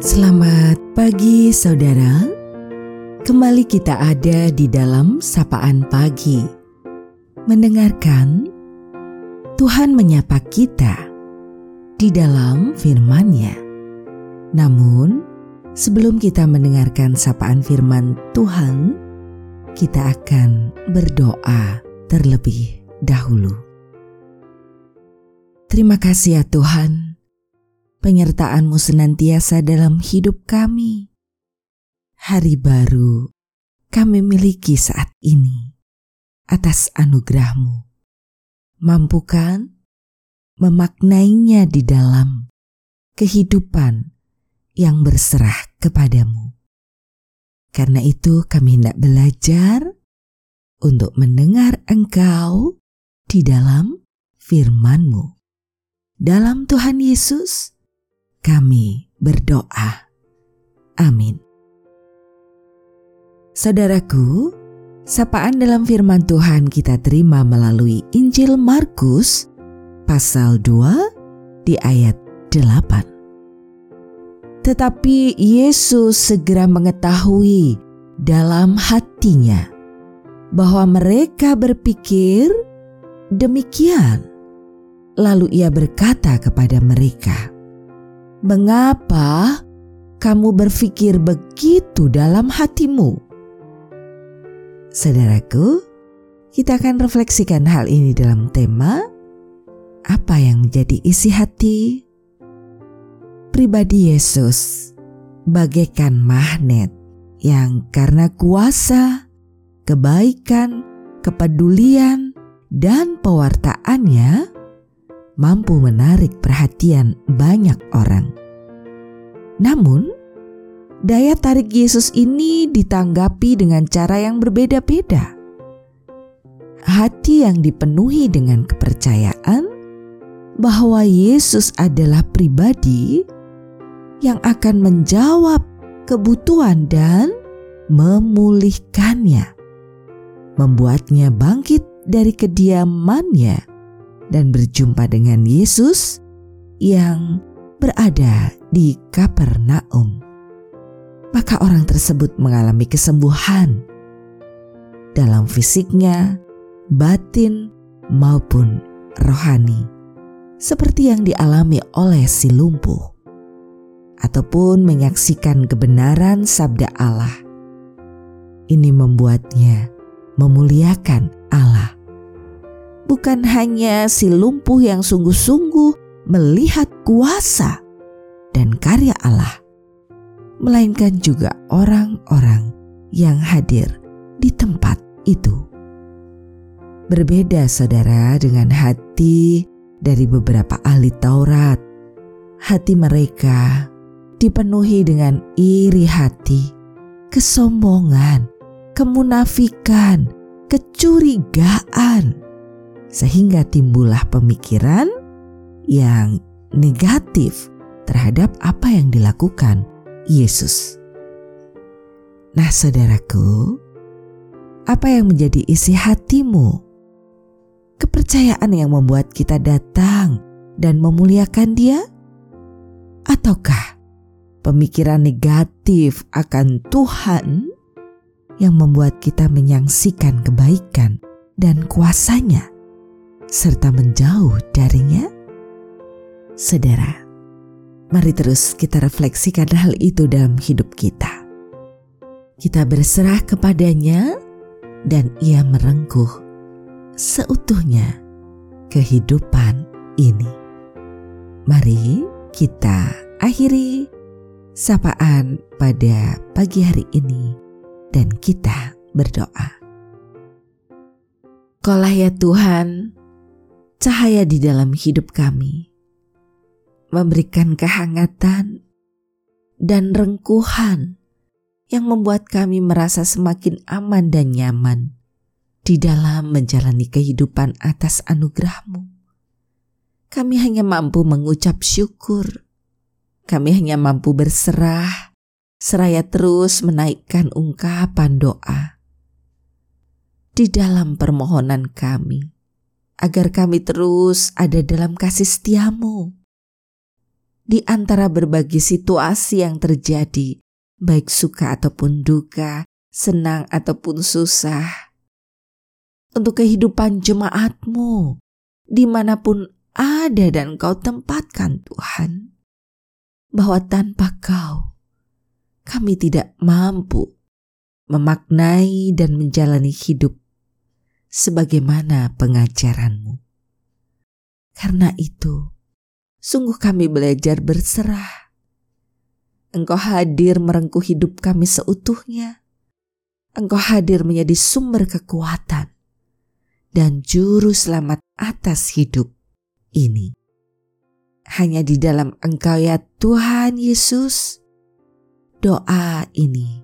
Selamat pagi saudara. Kembali kita ada di dalam sapaan pagi. Mendengarkan Tuhan menyapa kita di dalam firman-Nya. Namun sebelum kita mendengarkan sapaan firman Tuhan Kita akan berdoa terlebih dahulu. Terima kasih ya Tuhan penyertaan-Mu senantiasa dalam hidup kami. Hari baru kami miliki saat ini atas anugerah-Mu. Mampukan memaknainya di dalam kehidupan yang berserah kepadamu. Karena itu kami hendak belajar untuk mendengar Engkau di dalam firman-Mu. Dalam Tuhan Yesus, kami berdoa. Amin. Saudaraku, sapaan dalam firman Tuhan kita terima melalui Injil Markus pasal 2 di ayat 8. Tetapi Yesus segera mengetahui dalam hatinya bahwa mereka berpikir demikian. Lalu ia berkata kepada mereka, Mengapa kamu berpikir begitu dalam hatimu? Saudaraku, kita akan refleksikan hal ini dalam tema apa yang menjadi isi hati pribadi Yesus bagaikan magnet yang karena kuasa, kebaikan, kepedulian, dan pewartaannya mampu menarik perhatian banyak orang. Namun, daya tarik Yesus ini ditanggapi dengan cara yang berbeda-beda. Hati yang dipenuhi dengan kepercayaan bahwa Yesus adalah pribadi yang akan menjawab kebutuhan dan memulihkannya, membuatnya bangkit dari kediamannya dan berjumpa dengan Yesus yang berada di Kapernaum. Maka orang tersebut mengalami kesembuhan dalam fisiknya, batin, maupun rohani, seperti yang dialami oleh si lumpuh, ataupun menyaksikan kebenaran sabda Allah. Ini membuatnya memuliakan Allah bukan hanya si lumpuh yang sungguh-sungguh melihat kuasa dan karya Allah, melainkan juga orang-orang yang hadir di tempat itu. Berbeda saudara dengan hati dari beberapa ahli Taurat. Hati mereka dipenuhi dengan iri hati, kesombongan, kemunafikan, kecurigaan, sehingga timbullah pemikiran yang negatif terhadap apa yang dilakukan Yesus. Nah, saudaraku, apa yang menjadi isi hatimu? Kepercayaan yang membuat kita datang dan memuliakan Dia, ataukah pemikiran negatif akan Tuhan yang membuat kita menyangsikan kebaikan dan kuasanya? Serta menjauh darinya? Saudara, mari terus kita refleksikan hal itu dalam hidup kita. Kita berserah kepadanya dan ia merengkuh seutuhnya kehidupan ini. Mari kita akhiri sapaan pada pagi hari ini dan kita berdoa. Kolah ya Tuhan, cahaya di dalam hidup kami, memberikan kehangatan dan rengkuhan yang membuat kami merasa semakin aman dan nyaman di dalam menjalani kehidupan atas anugerahmu. Kami hanya mampu mengucap syukur. Kami hanya mampu berserah, seraya terus menaikkan ungkapan doa. Di dalam permohonan kami, agar kami terus ada dalam kasih setiamu. di antara berbagai situasi yang terjadi, baik suka ataupun duka, senang ataupun susah. Untuk kehidupan jemaatmu, di mana pun ada dan kau tempatkan Tuhan, bahwa tanpa kau, kami tidak mampu memaknai dan menjalani hidup sebagaimana pengajaranmu. Karena itu, sungguh kami belajar berserah. Engkau hadir merengkuh hidup kami seutuhnya. Engkau hadir menjadi sumber kekuatan dan juru selamat atas hidup ini. Hanya di dalam Engkau ya Tuhan Yesus, doa ini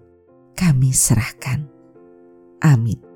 kami serahkan. Amin.